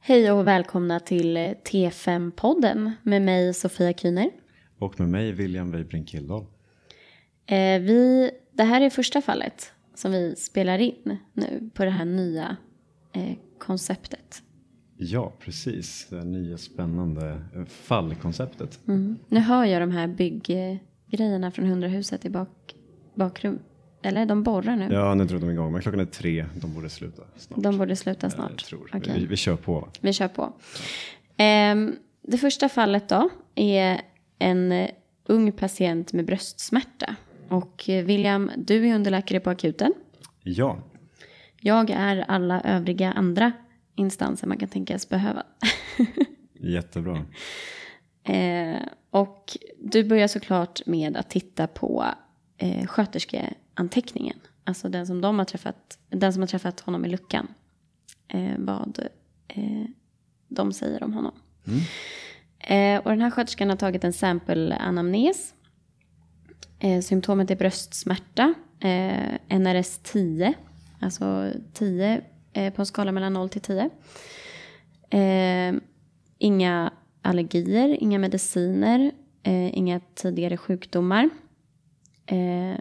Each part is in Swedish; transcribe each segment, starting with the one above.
Hej och välkomna till T5-podden med mig Sofia Kühner. Och med mig William Weibring Kildahl. Eh, vi, det här är första fallet som vi spelar in nu på det här nya eh, konceptet. Ja, precis. Det nya spännande fallkonceptet. Mm. Nu hör jag de här bygggrejerna från hundrahuset i bak, bakrum. Eller de borrar nu. Ja, nu tror de igång. Men klockan är tre. De borde sluta snart. De borde sluta snart. Jag tror. Okay. Vi, vi, kör på. Vi kör på. Um, det första fallet då är en ung patient med bröstsmärta. Och William, du är underläkare på akuten. Ja. Jag är alla övriga andra instanser man kan tänkas behöva. Jättebra. Eh, och du börjar såklart med att titta på eh, sköterskeanteckningen. Alltså den som, de har träffat, den som har träffat honom i luckan. Eh, vad eh, de säger om honom. Mm. Eh, och den här sköterskan har tagit en sample-anamnes. Eh, symptomet är bröstsmärta. Eh, NRS 10. Alltså 10 eh, på en skala mellan 0 till 10. Eh, inga allergier, inga mediciner, eh, inga tidigare sjukdomar. Eh,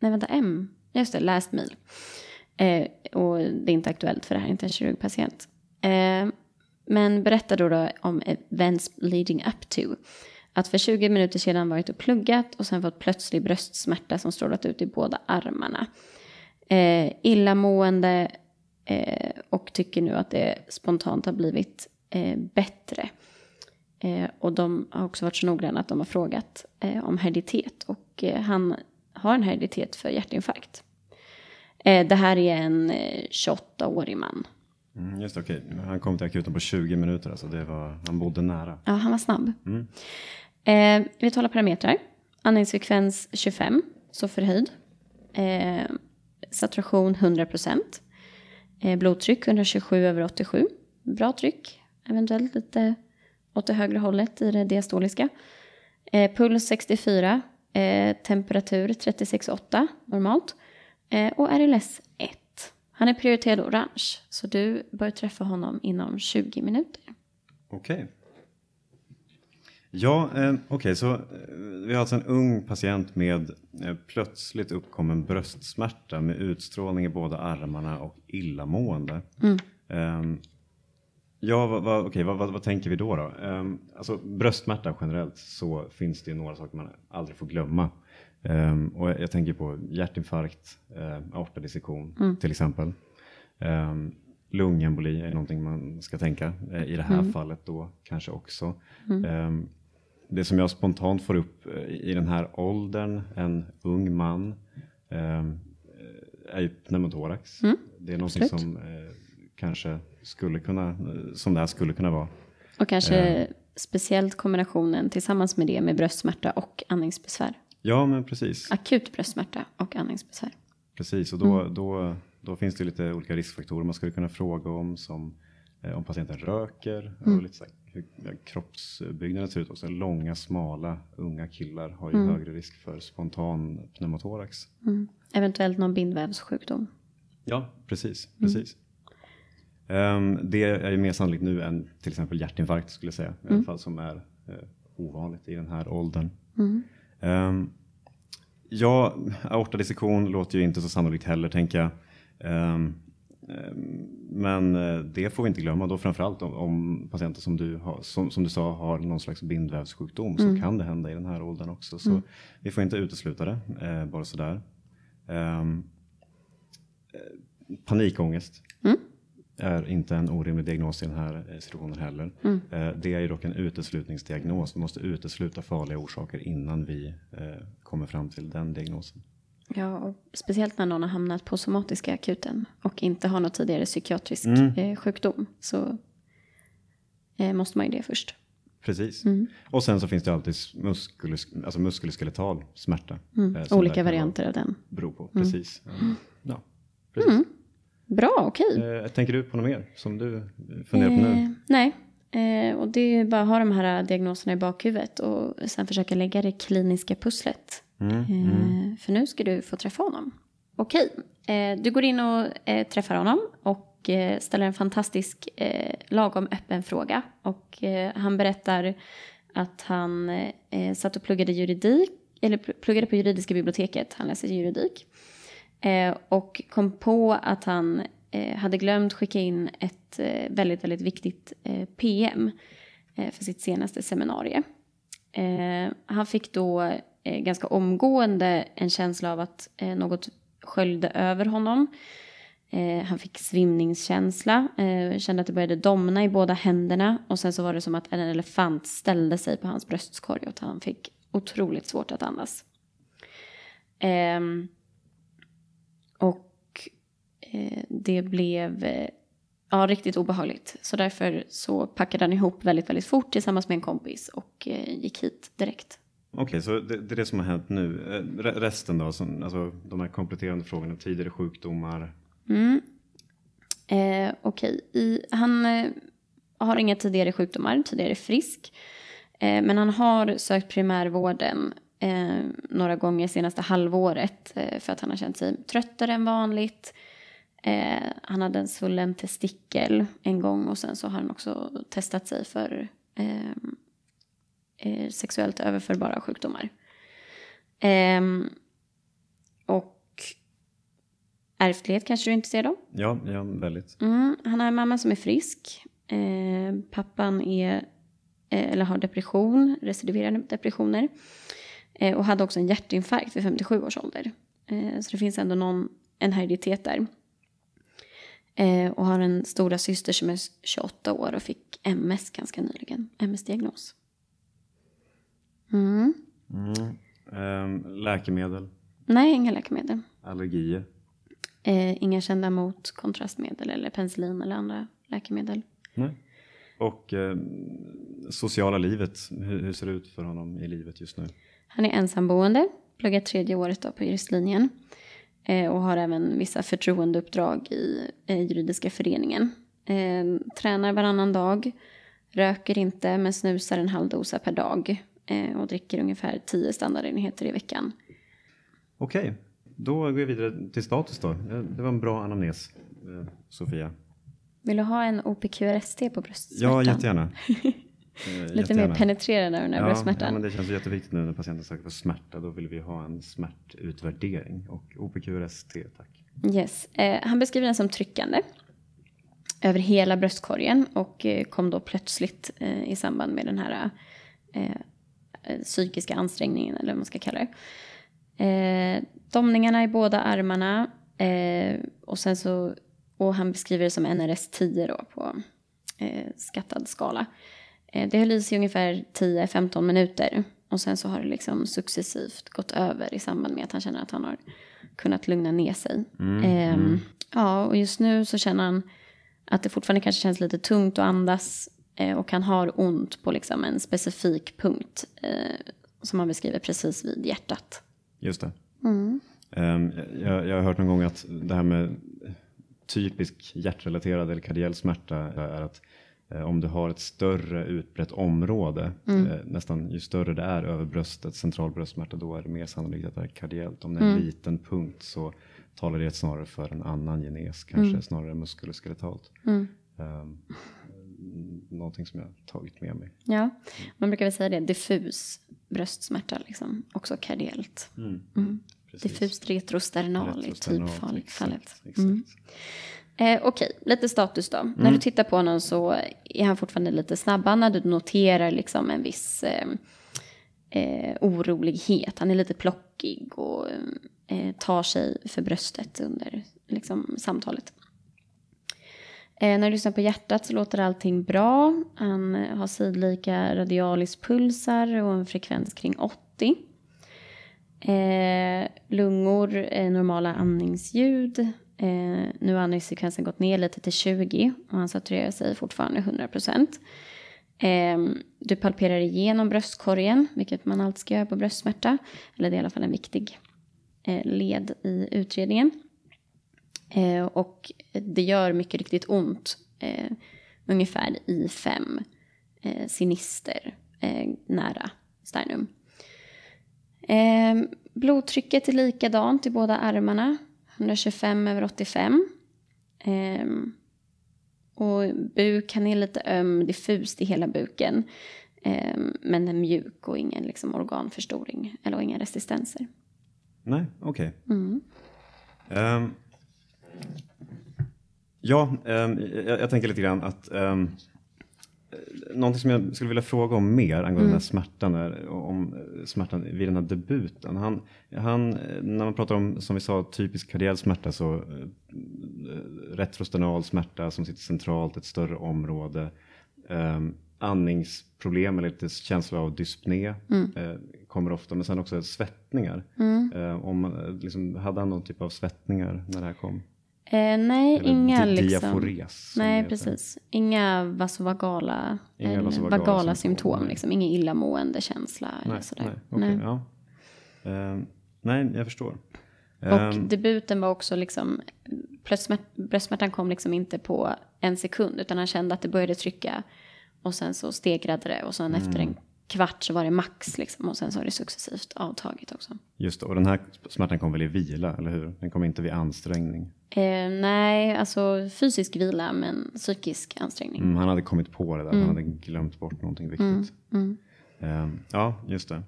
nej, vänta, M. Just det, last meal. Eh, och det är inte aktuellt för det här är inte en kirurgpatient. Eh, men berätta då, då om events leading up to. Att för 20 minuter sedan varit och pluggat och sen fått plötslig bröstsmärta som strålat ut i båda armarna. Eh, illamående eh, och tycker nu att det spontant har blivit eh, bättre. Eh, och de har också varit så noggranna att de har frågat eh, om hereditet och eh, han har en hereditet för hjärtinfarkt. det här är en 28-årig man. Mm, just okej. Han kom till akuten på 20 minuter, alltså det var, han bodde nära. Ja, han var snabb. Mm. Eh, vitala parametrar. Andningsfrekvens 25, så förhöjd. Eh, saturation 100 procent. Eh, blodtryck 127 över 87. Bra tryck, eventuellt lite åt det högre hållet i det diastoliska. Eh, puls 64, eh, temperatur 36,8 normalt. Eh, och RLS 1. Han är prioriterad orange, så du bör träffa honom inom 20 minuter. Okej. Okay. Ja, eh, okej, okay, så eh, vi har alltså en ung patient med eh, plötsligt uppkommen bröstsmärta med utstrålning i båda armarna och illamående. Mm. Eh, ja, vad, vad, okay, vad, vad, vad, tänker vi då? då? Eh, alltså, bröstsmärta generellt så finns det några saker man aldrig får glömma. Ehm, och jag, jag, tänker på hjärtinfarkt, eh, aortadissektion mm. till exempel. Um, lungemboli är någonting man ska tänka eh, i det här mm. fallet då kanske också. Mm. Det som jag spontant får upp eh, i den här åldern, en ung man, eh, är ju pneumotorax. Mm. Det är någonting Absolut. som eh, kanske skulle kunna, som det här skulle kunna vara. Och kanske eh. speciellt kombinationen tillsammans med det med bröstsmärta och andningsbesvär. Ja, men precis. Akut bröstsmärta och andningsbesvär. Precis, och då, mm. då, då finns det lite olika riskfaktorer man skulle kunna fråga om som eh, om patienten röker mm. och lite så hur kroppsbyggnaden ser ut också. Långa, smala, unga killar har ju mm. högre risk för spontan pneumotorax. Mm. Eventuellt någon bindvävssjukdom. Ja, precis. Mm. precis. Um, det är ju mer sannolikt nu än till exempel hjärtinfarkt skulle jag säga. I alla mm. fall som är uh, ovanligt i den här åldern. Um, ja, aortadissektion låter ju inte så sannolikt heller tänker jag. Um, Ehm, men eh, det får vi inte glömma då framförallt om, om patienter som du, har, som, som, du sa har någon slags bindvävssjukdom mm. så kan det hända i den här åldern också. Så mm. vi får inte utesluta det eh, bara sådär. Um, panikångest mm. är inte en orimlig diagnos i den här situationen heller. Mm. Eh, det är ju dock en uteslutningsdiagnos. Vi måste utesluta farliga orsaker innan vi eh, kommer fram till den diagnosen. Ja, och speciellt när någon har hamnat på somatiska akuten och inte har någon tidigare psykiatrisk mm. eh, sjukdom så eh, måste man ju det först. Precis. Mm. Och sen så finns det alltid muskel, alltså muskuloskeletal smärta. Mm. Eh, Olika varianter av den. Beror på, mm. precis. Ja, precis. Mm. Bra, okej. Okay. Tänker du på något mer som du funderar på nu? Eh, nej, Eh, och det är bara att ha de här diagnoserna i bakhuvudet och sen försöka lägga det kliniska pusslet. Mm, Eh, för nu ska du få träffa honom. Okej, eh, du går in och eh, träffar honom och ställer en fantastisk lagom öppen fråga. Och han berättar att han eh, satt och pluggade juridik, eller pl- pluggade på juridiska biblioteket, han läser juridik. Och kom på att han hade glömt skicka in ett väldigt, väldigt viktigt PM för sitt senaste seminarium. Han fick då eh, ganska omgående en känsla av att eh, något sköljde över honom. Eh, han fick svimningskänsla, eh, kände att det började domna i båda händerna och sen så var det som att en elefant ställde sig på hans bröstkorg och att han fick otroligt svårt att andas. Ehm, och eh, det blev eh, ja, riktigt obehagligt. Så därför så packade han ihop väldigt, väldigt fort tillsammans med en kompis och eh, gick hit direkt. Okej, så det, det är det som har hänt nu. Eh, resten då, som, alltså de här kompletterande frågorna, tidigare sjukdomar. Mm. Eh, Okej, okay. han eh, har inga tidigare sjukdomar, tidigare frisk. Eh, men han har sökt primärvården eh, några gånger senaste halvåret eh, för att han har känt sig tröttare än vanligt. Eh, han hade en svullen testikel en gång och sen så har han också testat sig för eh, eh, eh, sexuellt överförbara sjukdomar. Ehm, och ärftlighet kanske du är intresserad av? Ja, ja väldigt. Mm, han har en mamma som är frisk. Eh, pappan är, eh, eller har depression, recidiverande depressioner. Eh, och hade också en hjärtinfarkt vid 57 års ålder. Eh, så det finns ändå någon, en hereditet där. Eh, och har en stora syster som är 28 år och fick MS ganska nyligen. MS-diagnos. Mm. Mm. Ehm, läkemedel, Nej, inga läkemedel. allergier. Eh, inga kända mot kontrastmedel eller penicillin eller andra läkemedel. Nej. Och eh, sociala livet, hur, hur ser det ut för honom i livet just nu? Han är ensamboende, pluggar tredje året då på juristlinjen eh, och har även vissa förtroendeuppdrag i eh, juridiska föreningen. Eh, tränar varannan dag, röker inte men snusar en halv dosa per dag och dricker ungefär tio standardenheter i veckan. Okej, då går vi vidare till status då. Eh, Det var en bra anamnes, eh, Sofia. Vill du ha en OPQRST på bröstsmärtan? Ja, jättegärna. Eh, Lite jättegärna. mer penetrerande den här Ja, bröstsmärtan. ja, men det känns jätteviktigt nu när patienten söker för smärta. Då vill vi ha en smärtutvärdering och OPQRST, tack. Yes. Eh, han beskriver den som tryckande över hela bröstkorgen och eh, kom då plötsligt eh, i samband med den här eh, eh, psykiska ansträngningen eller vad man ska kalla det. Eh, domningarna i båda armarna eh, och sen så och han beskriver det som NRS 10 då på eh, skattad skala. Eh, det höll i sig ungefär 10-15 minuter och sen så har det liksom successivt gått över i samband med att han känner att han har kunnat lugna ner sig. Ehm, Ja, och just nu så känner han att det fortfarande kanske känns lite tungt att andas eh, och han har ont på liksom en specifik punkt eh, som han beskriver precis vid hjärtat. Just det. Ehm, jag, jag har hört någon gång att det här med typisk hjärtrelaterad eller kardiell smärta är att eh, om du har ett större utbrett område, eh, nästan ju större det är över bröstet, central bröstsmärta, då är det mer sannolikt att det är kardiellt. Om det är en liten punkt så talar det snarare för en annan genes, kanske snarare muskuloskeletalt. Um, någonting som jag tagit med mig. Ja, man brukar väl säga det, diffus bröstsmärta liksom, också kardiellt. Mm. Precis. Diffust retrosternal i typfallet. Mm. Eh, Okej, lite status då. När du tittar på honom så är han fortfarande lite snabbare när du noterar liksom en viss eh, eh, orolighet. Han är lite plockig och eh, tar sig för bröstet under liksom, samtalet. Eh, när du lyssnar på hjärtat så låter allting bra. Han eh, har sidlika radialispulsar och en frekvens kring 80. Eh, lungor, eh, normala andningsljud. Eh, nu har andningsfrekvensen gått ner lite till 20 och han saturerar sig fortfarande 100 procent. Eh, du palperar igenom bröstkorgen, vilket man alltid ska göra på bröstsmärta. Eller det är i alla fall en viktig eh, led i utredningen. Eh, och det gör mycket riktigt ont, eh, ungefär i 5. eh, sinister eh, nära sternum. Eh, blodtrycket är likadant i båda armarna, 125 över 85. Eh, och buken är lite öm, diffust i hela buken. Men den är mjuk och ingen liksom, organförstoring eller inga resistenser. Nej, okej. Okay. Mm. Um, ja, um, jag, tänker lite grann att um, någonting som jag skulle vilja fråga om mer angående mm. den här smärtan, är, om smärtan vid den här debuten. Han, han, när man pratar om, som vi sa, typisk kardiell smärta så uh, retrostenal smärta som sitter centralt, ett större område. Um, andningsproblem eller lite känsla av dyspné mm. eh, kommer ofta, men sen också svettningar. Mm. Eh, om, liksom, hade han någon typ av svettningar när det här kom? Eh, nej, eller inga di liksom. Diafores, Nej, precis. Inga vasovagala, Inga eller vasovagala vagala symptom, nej. liksom. Ingen illamående känsla eller Nej, sådär. nej, okej, Nej. ja. Eh, nej, jag förstår. Och Ehm, debuten var också liksom, bröstsmärt- bröstsmärtan kom liksom inte på en sekund utan han kände att det började trycka och sen så stegrade det och sen efter Mm. en kvart så var det max liksom och sen så har det successivt avtagit också. Just det, och den här smärtan kom väl i vila, eller hur? Den kom inte vid ansträngning. Eh, nej, alltså fysisk vila men psykisk ansträngning. Mm, han hade kommit på det där, han hade glömt bort någonting viktigt. Mm. Ehm, ja, just det.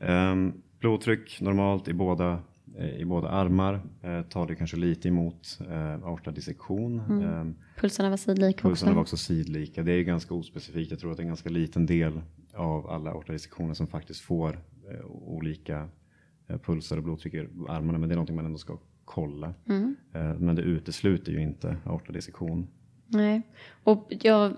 Ehm, blodtryck normalt i båda, eh, i båda armar. Uh, tar det kanske lite emot uh, aortadissektion. Ehm, Pulserna var sidlika pulserna också. var också sidlika. Det är ju ganska ospecifikt. Jag tror att det är en ganska liten del av alla aortadissektioner som faktiskt får eh, olika eh, pulser och blodtryck i armarna. Men det är någonting man ändå ska kolla. Mm. Eh, men det utesluter ju inte aortadissektion. Nej, och jag,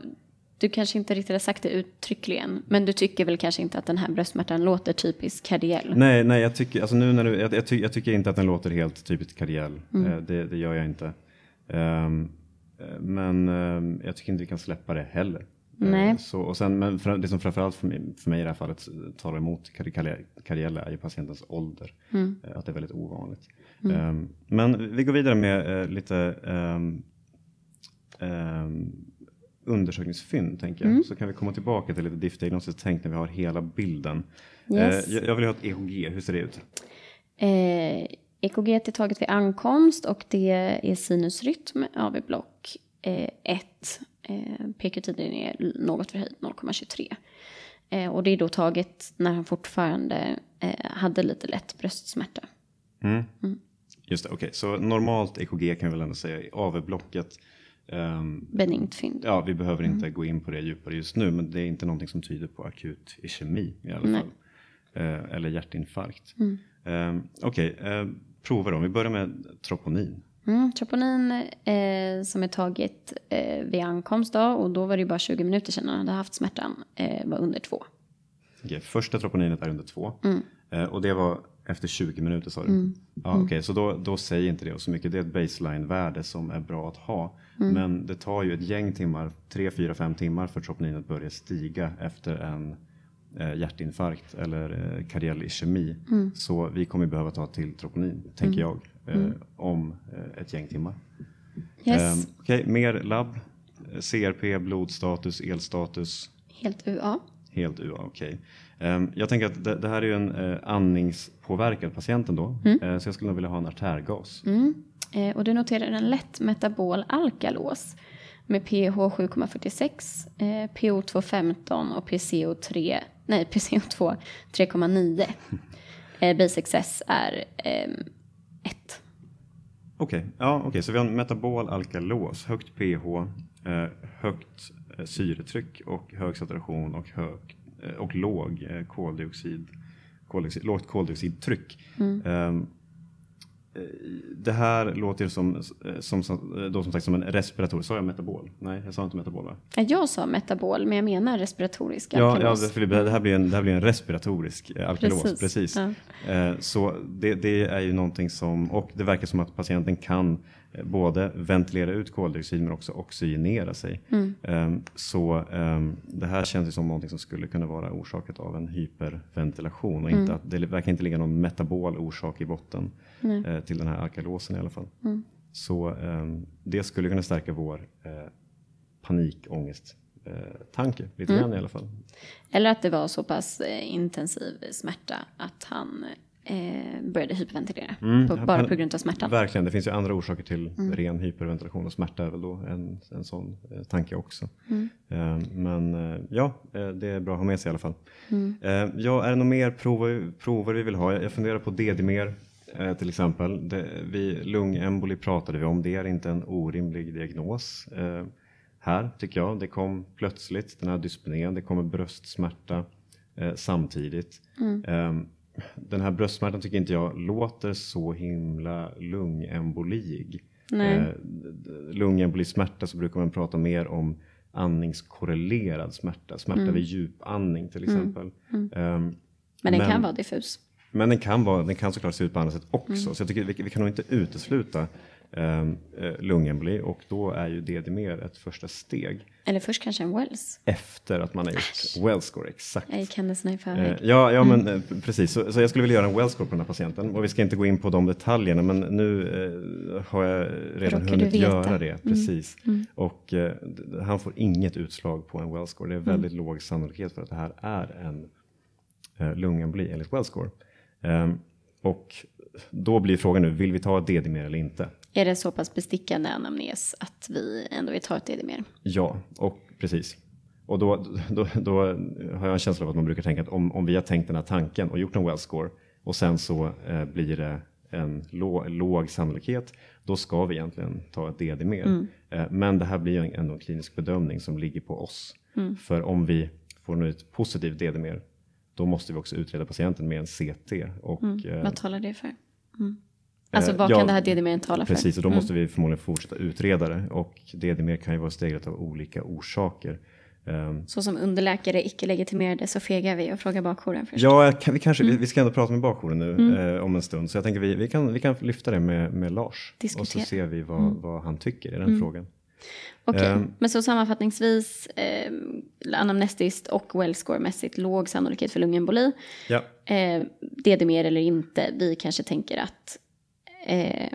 du kanske inte riktigt har sagt det uttryckligen men du tycker väl kanske inte att den här bröstsmärtan låter typisk kardiell? Nej, nej, jag tycker, alltså nu när du, jag, jag, ty, jag tycker inte att den låter helt typiskt kardiell. Mm. Eh, det, det gör jag inte. Eh, men ehm, jag tycker inte vi kan släppa det heller. Eh, Nej. Så, och sen, men för, det som framförallt för mig, för mig i det här fallet talar emot kar- kar- kardiella är ju patientens ålder. Mm. Eh, Att det är väldigt ovanligt. Ehm, men vi går vidare med eh, lite ehm, ehm, undersökningsfynd tänker jag. Mm. Så kan vi komma tillbaka till lite diff-diagnostiskt tänk när vi har hela bilden. Yes. Eh, jag, jag vill ha ett EKG, hur ser det ut? Eh, EKG är taget vid ankomst och det är sinusrytm, AV-block 1. Eh, PQ-tiden är något förhöjd, 0,23. Eh, och det är då taget när han fortfarande eh, hade lite lätt bröstsmärta. Mm. Just det, okej. Så normalt EKG kan vi väl ändå säga i AV-blocket. ehm, Benignt fynd. ja, vi behöver inte gå in på det djupare just nu, men det är inte någonting som tyder på akut ischemi i alla Nej. fall. Eh, eller hjärtinfarkt. Ehm, okej, eh, prova då. Vi börjar med troponin. Mm, troponin eh, som är taget eh, vid ankomst då, och då var det ju bara 20 minuter sedan han hade haft smärtan, eh, var under 2. Okej, första troponinet är under 2. Mm. Eh, och det var efter 20 minuter sa du? Ja, Okej, så då, då säger inte det så mycket. Det är ett baseline-värde som är bra att ha. Mm. Men det tar ju ett gäng timmar, 3, 4, 5 timmar för troponinet att börja stiga efter en eh, hjärtinfarkt eller eh, kardiell ischemi. Mm. Så vi kommer behöva ta till troponin, tänker jag, eh, om eh, ett gäng timmar. Yes, Ehm, Okej, mer labb. Eh, CRP, blodstatus, elstatus. helt UA. Helt UA, okej. Ehm, jag tänker att det, det här är ju en andningspåverkad patient ändå. Eh, så jag skulle nog vilja ha en artärgas. Mm. Eh, och du noterar en lätt metabol alkalos med pH 7,46, eh, PO2 15 och PCO3, nej PCO2 3,9. eh, Base excess är 1. Okej, ja, okej, så vi har en metabol alkalos, högt pH, eh, högt eh, syretryck och hög saturation och, hög, eh, och låg koldioxid, koldioxid, lågt koldioxidtryck. Ehm, eh, det här låter som, som, som, då som sagt som en respirator. Sa jag metabol? Nej, jag sa inte metabol va? Jag sa metabol, men jag menar respiratorisk Ja, ja alkalos. för det, här blir en, det här blir en respiratorisk eh, alkalos. Precis, Precis. ja. Eh, så det, det är ju någonting som, och det verkar som att patienten kan både ventilera ut koldioxid men också oxygenera sig. Mm. Eh, så eh, det här känns ju som någonting som skulle kunna vara orsakat av en hyperventilation och Mm. inte att det verkar inte ligga någon metabol orsak i botten eh, till den här alkalosen i alla fall. Mm. Så eh, det skulle kunna stärka vår eh, panikångest tanke, lite mm. grann i alla fall. Eller att det var så pass eh, intensiv smärta att han eh, började hyperventilera. Mm, på, bara på grund av smärtan. Verkligen, det finns ju andra orsaker till mm. ren hyperventilation och smärta är väl då en, en sån eh, tanke också. Mm. Eh, men eh, ja, eh, det är bra att ha med sig i alla fall. Mm. Eh, ja, är det några mer prover, prover vi vill ha? Jag funderar på DD-mer till exempel. Det, vi, lungemboli pratade vi om, det är inte en orimlig diagnos här tycker jag. Det kom plötsligt, den här dyspnén, det kommer bröstsmärta eh, samtidigt. Mm. Eh, den här bröstsmärtan tycker inte jag låter så himla lungembolig. Eh, lungembolismärta så brukar man prata mer om andningskorrelerad smärta, smärta mm. vid djupandning till mm. exempel. Mm. Um, men den men, kan vara diffus. Men den kan, vara, den kan såklart se ut på andra sätt också. Mm. Så jag tycker vi, vi kan nog inte utesluta eh, lungemboli och då är ju DD-mer ett första steg. Eller först kanske en Wells. Efter att man har gjort Wells score, exakt. Jag gick händelserna i förväg. Eh, ja, ja mm. men eh, precis. Så, så, jag skulle vilja göra en Wells score på den här patienten och vi ska inte gå in på de detaljerna men nu eh, har jag redan Råkar hunnit göra det. Mm. Precis. Mm. Mm. Och eh, han får inget utslag på en Wells score. Det är väldigt mm. låg sannolikhet för att det här är en eh, lungemboli enligt Wells score. Ehm, och då blir frågan nu, vill vi ta DD-mer eller inte? Är det så pass bestickande anamnes att vi ändå vill ta ett DD-mer? Ja, och precis. Och då, då, då har jag en känsla av att man brukar tänka att om, om vi har tänkt den här tanken och gjort en well score och sen så eh, blir det en låg, låg sannolikhet, då ska vi egentligen ta ett DD mer. Mm. Eh, men det här blir ju ändå en klinisk bedömning som ligger på oss. Mm. För om vi får ett positivt DD mer, då måste vi också utreda patienten med en CT. Och, mm. eh, Vad talar det för? Alltså vad ja, kan det här DD-mer tala för? Precis, och då mm. måste vi förmodligen fortsätta utreda det och DD-mer kan ju vara stegrat av olika orsaker. Um, så som underläkare, icke-legitimerade, så fegar vi och frågar bakjouren först. Ja, vi, kanske, mm. vi, ska ändå prata med bakjouren nu mm. eh, om en stund. Så jag tänker vi, vi, kan, vi kan lyfta det med, med Lars. Diskutera. Och så ser vi vad, mm. vad han tycker i den mm. frågan. Okej, okay. um, men så sammanfattningsvis eh, anamnestiskt och wellscore-mässigt låg sannolikhet för lungemboli. Ja. Eh, DD-mer eller inte, vi kanske tänker att eh,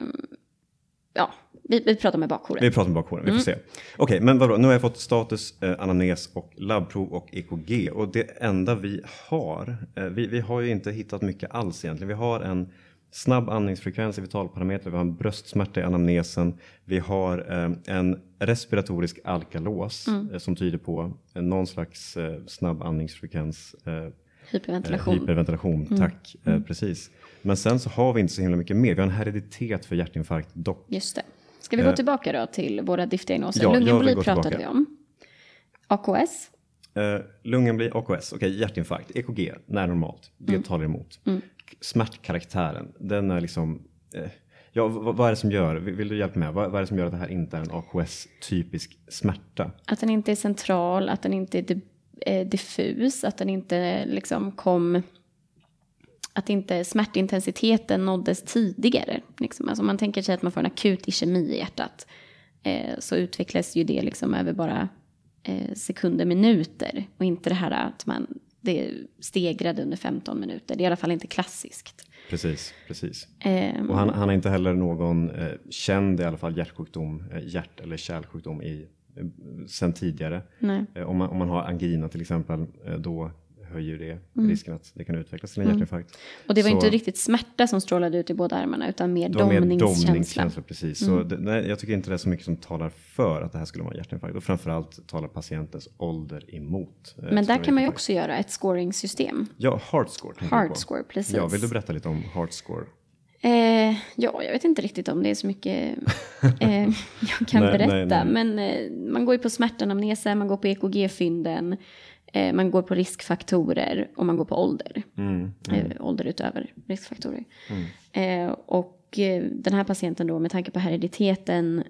ja, vi, vi, pratar med bakjouren. Vi pratar med bakjouren, vi får mm. se. Okej, okay, men vadå, nu har jag fått status, eh, anamnes och labbprov och EKG och det enda vi har, eh, vi, vi har ju inte hittat mycket alls egentligen. Vi har en snabb andningsfrekvens i vitalparametrar, vi har en bröstsmärta i anamnesen, vi har eh, en respiratorisk alkalos mm. eh, som tyder på eh, någon slags eh, snabb andningsfrekvens. Eh, hyperventilation. hyperventilation, mm. tack. Mm. precis. Men sen så har vi inte så himla mycket mer. Vi har en hereditet för hjärtinfarkt dock. Just det. Ska vi gå tillbaka då till våra diftdiagnoser? Ja, Lungemboli pratade tillbaka. vi om. AKS? Uh, lungemboli, AKS, okej, okay, hjärtinfarkt, EKG, när normalt, det mm. talar emot. Mm. Smärtkaraktären, den är liksom, uh, ja vad, vad, är det som gör, vill, vill du hjälpa mig, vad, vad, är det som gör att det här inte är en AKS-typisk smärta? Att den inte är central, att den inte är eh, diffus, att den inte liksom kom att inte smärtintensiteten nåddes tidigare. Liksom. Alltså om man tänker sig att man får en akut ischemi i hjärtat eh, så utvecklas ju det liksom över bara eh, sekunder, minuter och inte det här att man det stegrade under 15 minuter. Det är i alla fall inte klassiskt. Precis, precis. Um, och han, han har inte heller någon eh, känd i alla fall hjärtsjukdom, eh, hjärt eller kärlsjukdom i, eh, sen tidigare. Eh, om, man, om man har angina till exempel, eh, då höjer det mm. risken att det kan utvecklas till en mm. hjärtinfarkt. Och det var så, inte riktigt smärta som strålade ut i båda armarna utan mer domningskänsla. domningskänsla. Precis, mm. så det, nej, jag tycker inte det är så mycket som talar för att det här skulle vara en hjärtinfarkt och framförallt talar patientens ålder emot. Eh, Men där kan man ju också göra ett scoringsystem. Ja, heart score. Heart score, precis. Ja, vill du berätta lite om heart score? Eh, ja, jag vet inte riktigt om det är så mycket eh, jag kan nej, berätta. Nej, nej. Men eh, man går ju på smärtanamneser, man går på EKG-fynden. Eh, man går på riskfaktorer och man går på ålder. Mm, mm. Eh, ålder utöver riskfaktorer. Mm. Eh, och den här patienten då med tanke på herediteten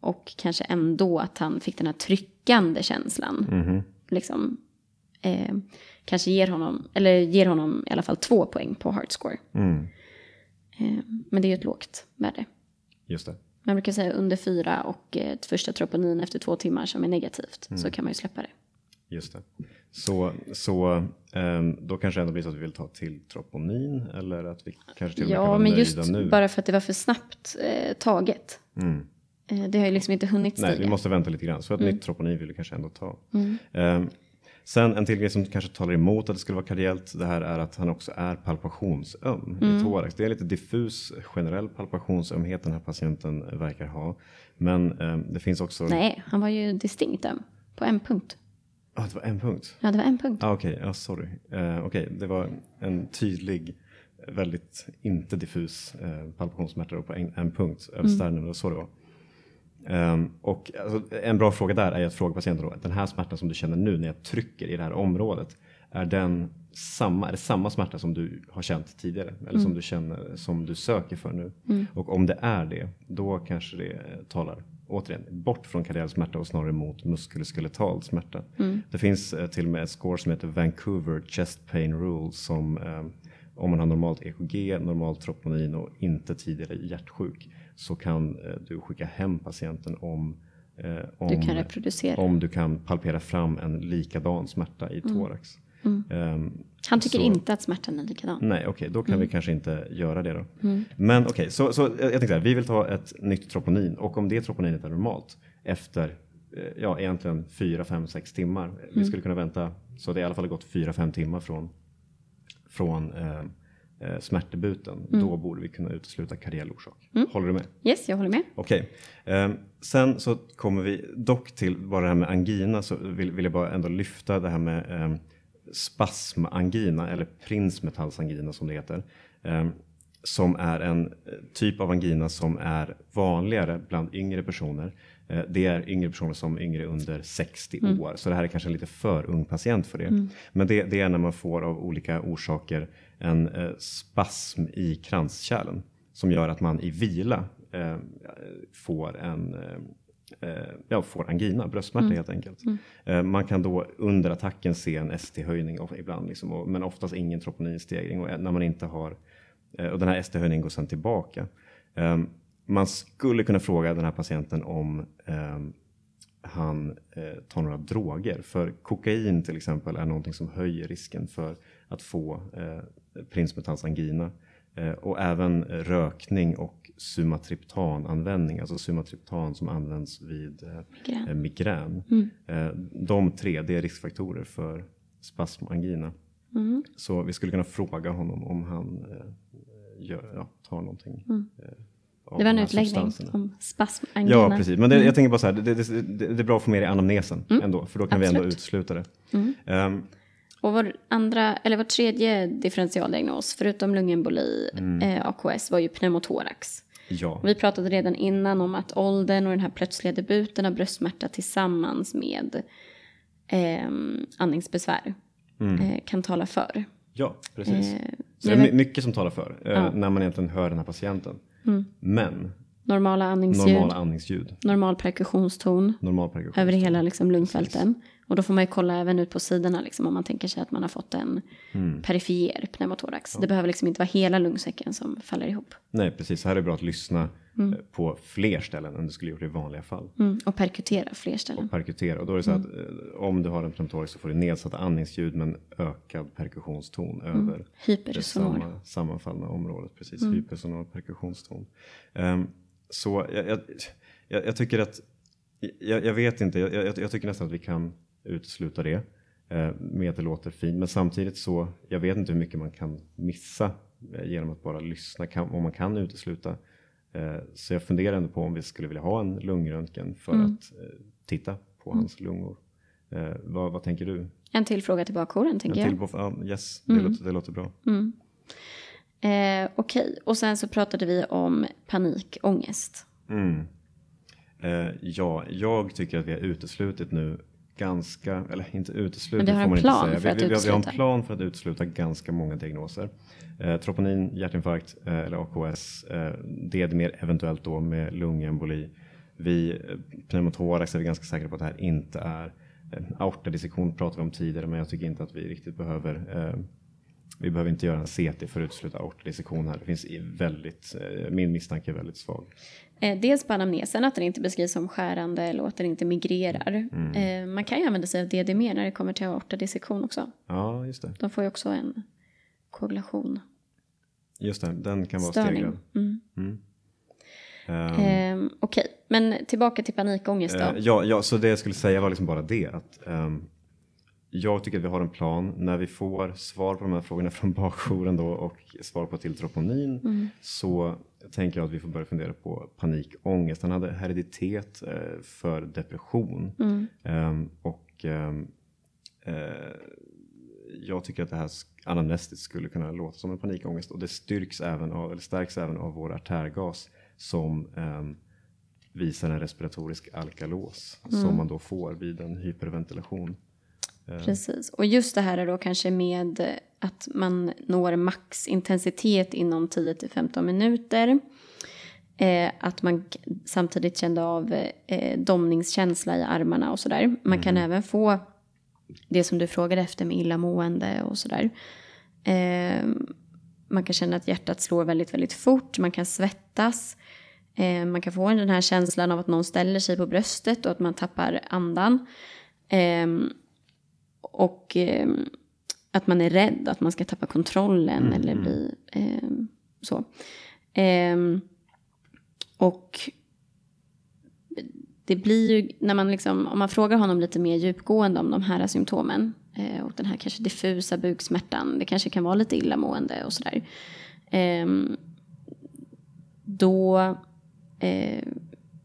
och kanske ändå att han fick den här tryckande känslan. Mm-hmm. Liksom, kanske ger honom, eller ger honom i alla fall två poäng på heart score. Mm. men det är ju ett lågt värde. Just det. Man brukar säga under fyra och första troponin efter två timmar som är negativt. Så mm. kan man ju släppa det. Just det. Så, så um, då kanske det ändå blir så att vi vill ta till troponin eller att vi kanske till och med ja, kan vara men just nu. bara för att det var för snabbt eh, taget. Mm. Eh, det har ju liksom inte hunnit stiga. Nej, vi måste vänta lite grann. Så ett nytt troponin vill vi kanske ändå ta. Um, sen en till grej som kanske talar emot att det skulle vara kardiellt. Det här är att han också är palpationsöm i thorax. Det är lite diffus generell palpationsömhet den här patienten verkar ha. Men um, det finns också. Nej, han var ju distinkt öm på en punkt. Ja, ah, det var en punkt. Ja, det var en punkt. Ah, Okej, okay. ah, sorry. Okej, okay. det var en tydlig väldigt inte diffus eh, palpationssmärta på en, en punkt över mm. sternum. Och så det var. Um, och alltså, en bra fråga där är att fråga patienten då, den här smärtan som du känner nu när jag trycker i det här området, är den samma, är det samma smärta som du har känt tidigare? Eller mm. som du känner, som du söker för nu? Mm. Och om det är det, då kanske det talar återigen bort från kardiell smärta och snarare mot muskuloskeletal smärta. Mm. Det finns eh, till och med ett score som heter Vancouver Chest Pain Rule som eh, om man har normalt EKG, normalt troponin och inte tidigare hjärtsjuk så kan eh, du skicka hem patienten om, om, du kan reproducera. om du kan palpera fram en likadan smärta i mm. thorax. Mm. Um, Han tycker så, inte att smärtan är likadan. Nej, okej, okay, då kan mm. vi kanske inte göra det då. Mm. Men okej, okay, så, så jag tänkte så här, vi vill ta ett nytt troponin och om det troponinet är normalt efter eh, ja, egentligen 4, 5, 6 timmar. Vi mm. skulle kunna vänta så det i alla fall gått 4-5 timmar från från eh, eh, smärtdebuten, mm. då borde vi kunna utesluta kardiell orsak. Mm. Håller du med? Yes, jag håller med. Okej. Okay. Eh, sen så kommer vi dock till bara det här med angina så vill, vill jag bara ändå lyfta det här med eh, spasmangina eller prinsmetallsangina som det heter. Eh, som är en eh, typ av angina som är vanligare bland yngre personer. Eh, det är yngre personer som är yngre under 60 mm. år, så det här är kanske en lite för ung patient för det. Mm. Men det, det, är när man får av olika orsaker en eh, spasm i kranskärlen som gör att man i vila får en ja, får angina, bröstsmärta mm. helt enkelt. Mm. Eh, man kan då under attacken se en ST-höjning ibland, liksom, och, men oftast ingen troponinstegring och när man inte har och den här ST-höjningen går sedan tillbaka. Um, man skulle kunna fråga den här patienten om eh, han eh, tar några droger. För kokain till exempel är någonting som höjer risken för att få eh, prinsmetallsangina. Eh, och även rökning och sumatriptananvändning, alltså sumatriptan som används vid eh, migrän. Eh, migrän. Mm. De tre, det är riskfaktorer för spasmangina. Mm. Så vi skulle kunna fråga honom om han gör, ja, tar någonting mm det var en utläggning om spasmangina. Ja, precis. Men det, jag tänker bara så här, det, det, det, det, är bra att få med i anamnesen mm. ändå, för då kan Absolut. vi ändå utesluta det. Um, och vår andra, eller vår tredje differentialdiagnos, förutom lungemboli, mm. eh, AKS, var ju pneumotorax. Ja. Vi pratade redan innan om att åldern och den här plötsliga debuten av bröstsmärta tillsammans med eh, andningsbesvär mm. eh, kan tala för. Ja, precis. Eh, så det är mycket som talar för eh, ja. när man egentligen hör den här patienten. Mm. Men normala andningsljud, normala andningsljud. normal perkussionston normal perkussionston. över hela liksom, lungfälten. Och då får man ju kolla även ut på sidorna liksom, om man tänker sig att man har fått en mm. perifer pneumotorax. Ja. Det behöver liksom inte vara hela lungsäcken som faller ihop. Nej, precis. Så här är det bra att lyssna mm. Eh, på fler ställen än du skulle gjort i vanliga fall. Mm. Och perkutera fler ställen. Och perkutera. Och då är det så att mm. eh, om du har en pneumotorax så får du nedsatta andningsljud men ökad perkussionston mm. över det samma, sammanfallna området. Precis, mm. hypersonal perkussionston. Um, så jag, jag, jag, jag, tycker att, jag, vet inte, jag, tycker nästan att vi kan utesluta det eh, med att det låter fint. Men samtidigt så, jag vet inte hur mycket man kan missa eh, genom att bara lyssna, om man kan utesluta. Eh, så jag funderar ändå på om vi skulle vilja ha en lungröntgen för mm. att titta på mm. hans lungor. Vad, vad, tänker du? En till fråga till bakhåren tänker en jag. Till, ja, yes, det, mm. låter, det låter bra. Eh, Okej, okay. och sen så pratade vi om panikångest. Mm. Eh, ja, jag tycker att vi har uteslutit nu ganska, eller inte uteslutit får man inte säga. Vi, vi, vi, vi, har en plan för att utesluta ganska många diagnoser. Eh, troponin, hjärtinfarkt eh, eller AKS, eh, D-dimer eventuellt då med lungemboli. Vi, eh, pneumotorax är vi ganska säkra på att det här inte är. Eh, aortadissektion pratade vi om tidigare men jag tycker inte att vi riktigt behöver eh, vi behöver inte göra en CT för att utesluta aortadissektion här. Det finns väldigt, eh, min misstanke är väldigt svag. Eh, dels på anamnesen att den inte beskrivs som skärande eller att den inte migrerar. Mm. Eh, man kan ju använda sig av DDM när det kommer till aortadissektion också. Ja, just det. De får ju också en koagulation. Just det, den kan vara Störning. stegrad. Mm. Mm. Um, Okej, okay. men tillbaka till panikångest då. Ja, ja, så det jag skulle säga var liksom bara det att um, jag tycker att vi har en plan. När vi får svar på de här frågorna från bakjouren då och svar på till troponin mm. så tänker jag att vi får börja fundera på panikångest. Han hade hereditet eh, för depression mm. um, och um, uh, jag tycker att det här anamnestiskt skulle kunna låta som en panikångest och det styrks även av, eller stärks även av vår artärgas som um, visar en respiratorisk alkalos mm. som man då får vid en hyperventilation. Precis, och just det här är då kanske med att man når maxintensitet inom 10 15 minuter. Eh, att man samtidigt kände av eh, domningskänsla i armarna och sådär. Man mm. kan även få det som du frågade efter med illamående och sådär. Eh, man kan känna att hjärtat slår väldigt, väldigt fort. Man kan svettas. Eh, man kan få den här känslan av att någon ställer sig på bröstet och att man tappar andan. Och eh, att man är rädd att man ska tappa kontrollen mm, eller mm. bli eh, så. Eh, och det blir ju, när man liksom, om man frågar honom lite mer djupgående om de här symptomen eh, och den här kanske diffusa buksmärtan, det kanske kan vara lite illamående och sådär. Ehm, då eh,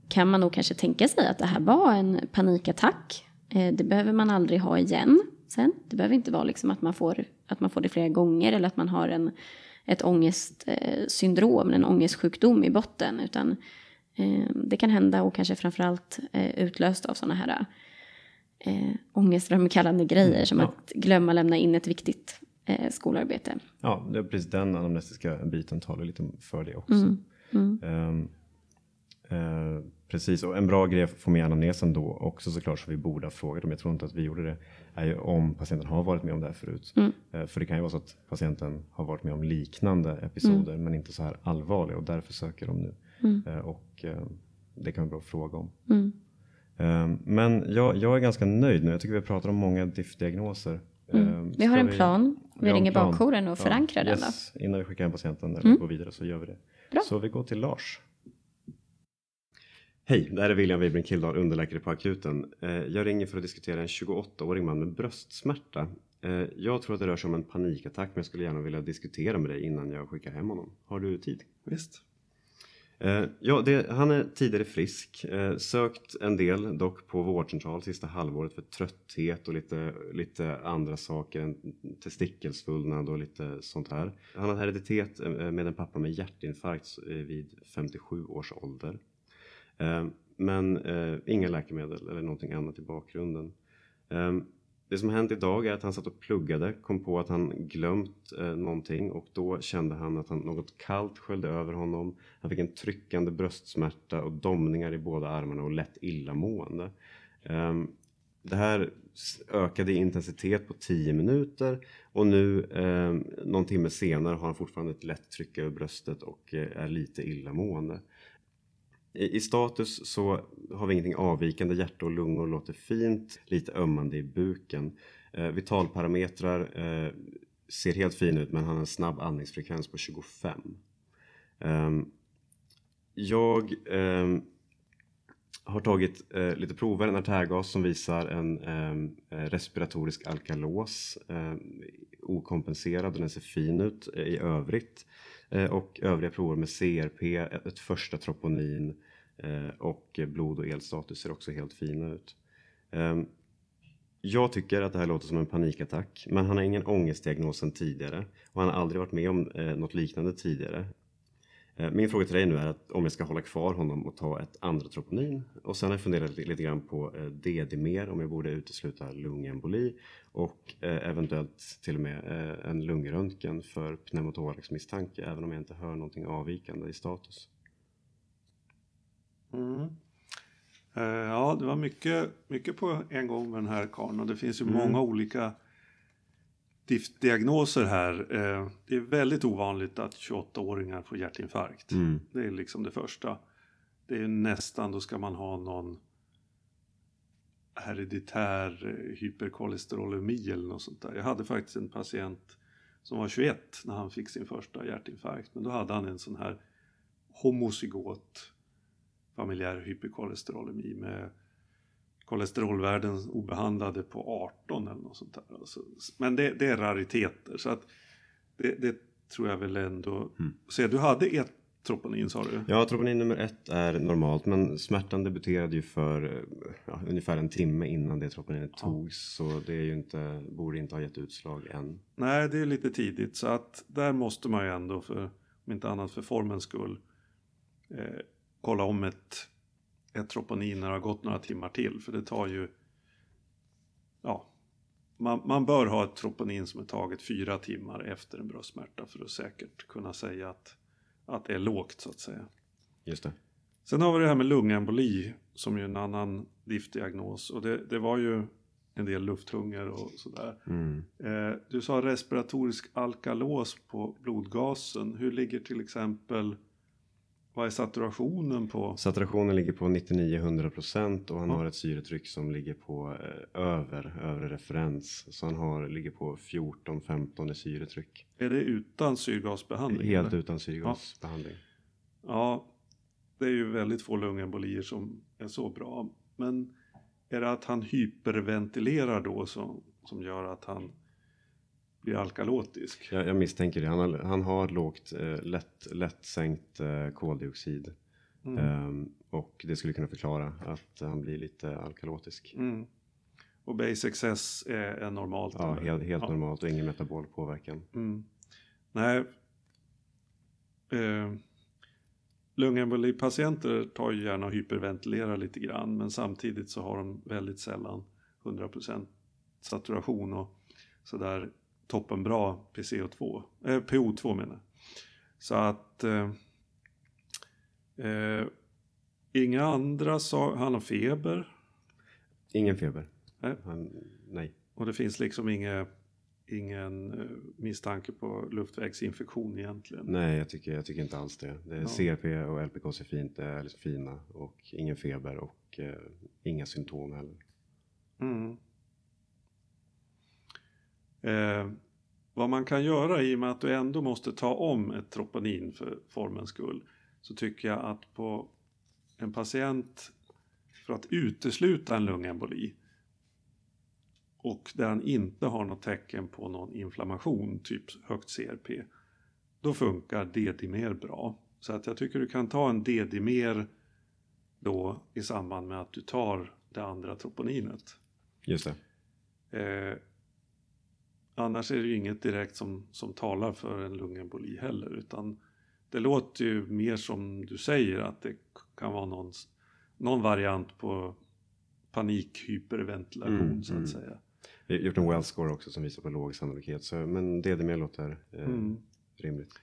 kan man nog kanske tänka sig att det här var en panikattack. Eh, det behöver man aldrig ha igen sen. Det behöver inte vara liksom att, man får, att man får det flera gånger eller att man har en, ett ångestsyndrom, en ångestsjukdom i botten. Utan eh, det kan hända och kanske framförallt eh, utlöst av sådana här eh, ångestframkallande grejer som ja. att glömma lämna in ett viktigt eh, skolarbete. Ja, det är precis den anamnestiska biten talar lite för det också. Mm, mm. Um, uh, Precis, och en bra grej att få med anamnesen då också såklart som vi borde ha frågat om. Jag tror inte att vi gjorde det. Är ju om patienten har varit med om det här förut. Mm. Eh, för det kan ju vara så att patienten har varit med om liknande episoder mm. men inte så här allvarliga och därför söker de nu. Mm. Eh, och eh, det kan vara bra att fråga om. Mm. Men jag, jag är ganska nöjd nu. Jag tycker vi pratar om många diff-diagnoser. Mm. Vi har en plan. Vi, vi ringer bakjouren och förankrar ja, den yes. Innan vi skickar hem patienten eller mm. går vidare så gör vi det. Bra. Så vi går till Lars. Hej, det här är William Wibring Kildahl, underläkare på akuten. Eh, jag ringer för att diskutera en 28-årig man med bröstsmärta. Eh, jag tror att det rör sig om en panikattack men jag skulle gärna vilja diskutera med dig innan jag skickar hem honom. Har du tid? Visst. Eh, ja, det, han är tidigare frisk. Sökt en del dock på vårdcentral sista halvåret för trötthet och lite, lite andra saker. Testikelsvullnad och lite sånt här. Han har hereditet med en pappa med hjärtinfarkt vid 57 års ålder. Eh, men eh, inga läkemedel eller någonting annat i bakgrunden. Eh, det som hänt idag är att han satt och pluggade, kom på att han glömt eh, någonting och då kände han att han, något kallt sköljde över honom. Han fick en tryckande bröstsmärta och domningar i båda armarna och lätt illamående. Eh, det här ökade i intensitet på 10 minuter och nu eh, någon timme senare har han fortfarande ett lätt tryck över bröstet och eh, är lite illamående. I, status så har vi ingenting avvikande, hjärta och lungor låter fint, lite ömmande i buken. Eh, vitalparametrar eh, ser helt fin ut men han har en snabb andningsfrekvens på 25. Eh, jag ehm, har tagit eh, lite prover, en artärgas som visar en ehm, eh, respiratorisk alkalos, eh, okompenserad och den ser fin ut eh, i övrigt. Eh, och övriga prover med CRP, ett första troponin eh, och blod och elstatus ser också helt fina ut. Ehm, jag tycker att det här låter som en panikattack, men han har ingen ångestdiagnos sedan tidigare och han har aldrig varit med om eh, något liknande tidigare. Min fråga till dig nu är att om jag ska hålla kvar honom och ta ett andra troponin och sen har jag funderat lite grann på DD-mer om jag borde utesluta lungemboli och eh, eventuellt till och med eh, en lungröntgen för pneumotoraxmisstanke även om jag inte hör någonting avvikande i status. Mm. Eh, ja, det var mycket, mycket på en gång med den här karln och det finns ju mm. många olika diagnoser här. Eh, det är väldigt ovanligt att 28-åringar får hjärtinfarkt. Mm. Det är liksom det första. Det är nästan, då ska man ha någon hereditär eh, hyperkolesterolemi eller något sånt där. Jag hade faktiskt en patient som var 21 när han fick sin första hjärtinfarkt. Men då hade han en sån här homozygot familjär hyperkolesterolemi med kolesterolvärden obehandlade på 18 eller något sånt där. Alltså, men det, det, är rariteter så att det, det tror jag väl ändå. Mm. Så du hade ett troponin sa du? Ja, troponin nummer ett är normalt men smärtan debuterade ju för ja, ungefär en timme innan det troponinet ja. togs så det är ju inte, borde inte ha gett utslag än. Nej, det är lite tidigt så att där måste man ju ändå för, om inte annat för formens skull, eh, kolla om ett, ett troponin när det har gått några timmar till för det tar ju ja, man, man, bör ha ett troponin som är taget fyra timmar efter en bröstsmärta för att säkert kunna säga att att det är lågt så att säga. Just det. Sen har vi det här med lungemboli som är en annan diftdiagnos och det, det var ju en del lufthunger och sådär. Mm. Eh, du sa respiratorisk alkalos på blodgasen. Hur ligger till exempel vad är saturationen på? Saturationen ligger på 99-100% och han ja. har ett syretryck som ligger på eh, över övre referens. Så han har, ligger på 14-15 i syretryck. Är det utan syrgasbehandling? Helt eller? utan syrgasbehandling. Ja. ja, det är ju väldigt få lungembolier som är så bra. Men är det att han hyperventilerar då som, som gör att han blir alkalotisk. Jag, jag misstänker det. Han har, han har lågt, eh, lätt, lätt sänkt eh, koldioxid. Mm. Um, och det skulle kunna förklara att han blir lite alkalotisk. Mm. Och base excess är, är normalt? Ja, helt, helt ja. normalt och ingen metabol påverkan. Mm. Nej. Eh, Lungembolipatienter tar ju gärna och hyperventilerar lite grann men samtidigt så har de väldigt sällan 100% saturation och sådär toppenbra PCO2, eh, PO2 menar. Så att eh, eh, inga andra sa, han har feber. Ingen feber. Nej. Han, nej. Och det finns liksom inga, ingen eh, misstanke på luftvägsinfektion egentligen. Nej, jag tycker, jag tycker inte alls det. det är ja. CRP och LPKs är fint, är liksom fina och ingen feber och eh, inga symptom heller. Mm. Eh, vad man kan göra i och med att du ändå måste ta om ett troponin för formens skull så tycker jag att på en patient för att utesluta en lungemboli och där han inte har något tecken på någon inflammation, typ högt CRP, då funkar D-dimer bra. Så att jag tycker du kan ta en D-dimer då i samband med att du tar det andra troponinet. Just det. Eh, Annars är det ju inget direkt som, som talar för en lungemboli heller utan det låter ju mer som du säger att det kan vara någon, någon variant på panikhyperventilation mm, så att mm. säga. Vi har gjort en well score också som visar på låg sannolikhet så, men DDM låter eh, mm. rimligt.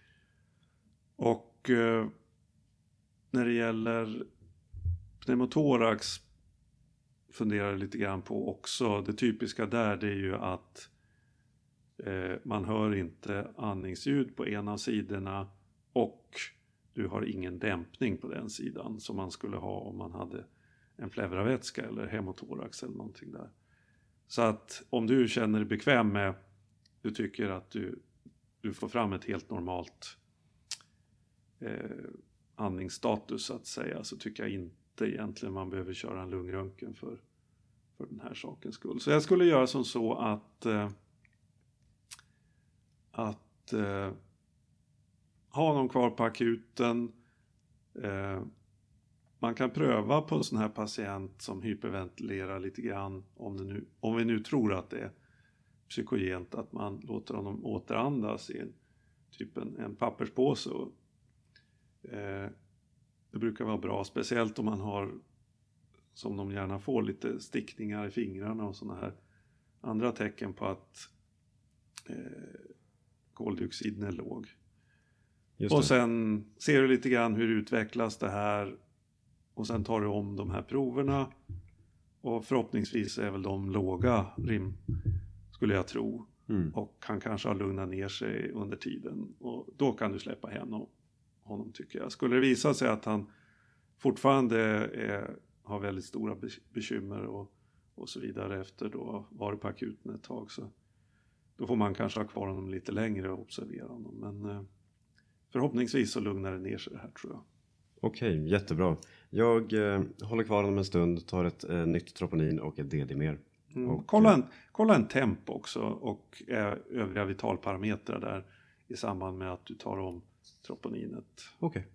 Och eh, när det gäller pneumotorax funderar lite grann på också. Det typiska där det är ju att Eh, man hör inte andningsljud på ena sidorna och du har ingen dämpning på den sidan som man skulle ha om man hade en pleuravätska eller hemotorax eller någonting där. Så att om du känner dig bekväm med, du tycker att du, du får fram ett helt normalt eh, andningsstatus så att säga, så tycker jag inte egentligen man behöver köra en lungröntgen för, för den här sakens skull. Så jag skulle göra som så att eh, att eh, ha någon kvar på akuten. Eh, man kan pröva på en sån här patient som hyperventilerar lite grann om, det nu, om vi nu tror att det är psykogent att man låter honom återandas i en, typ en, en papperspåse. Och, eh, det brukar vara bra, speciellt om man har som de gärna får lite stickningar i fingrarna och sådana här andra tecken på att eh, koldioxiden är låg. och sen ser du lite grann hur utvecklas det här och sen tar du om de här proverna och förhoppningsvis är väl de låga rim skulle jag tro. Mm. Och han kanske har lugnat ner sig under tiden och då kan du släppa hem honom tycker jag. Skulle det visa sig att han fortfarande är, har väldigt stora bekymmer och, och så vidare efter då varit på akuten ett tag så då får man kanske ha kvar honom lite längre och observera honom. Men eh, förhoppningsvis så lugnar det ner sig det här tror jag. Okej, jättebra. Jag eh, håller kvar honom en stund, tar ett eh, nytt troponin och ett DD-mer. Mm. Och, kolla, en, kolla en temp också och eh, övriga vitalparametrar där i samband med att du tar om troponinet. Okej,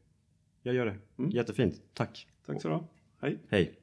jag gör det. Mm. Jättefint, tack. Tack så du. Hej! Hej.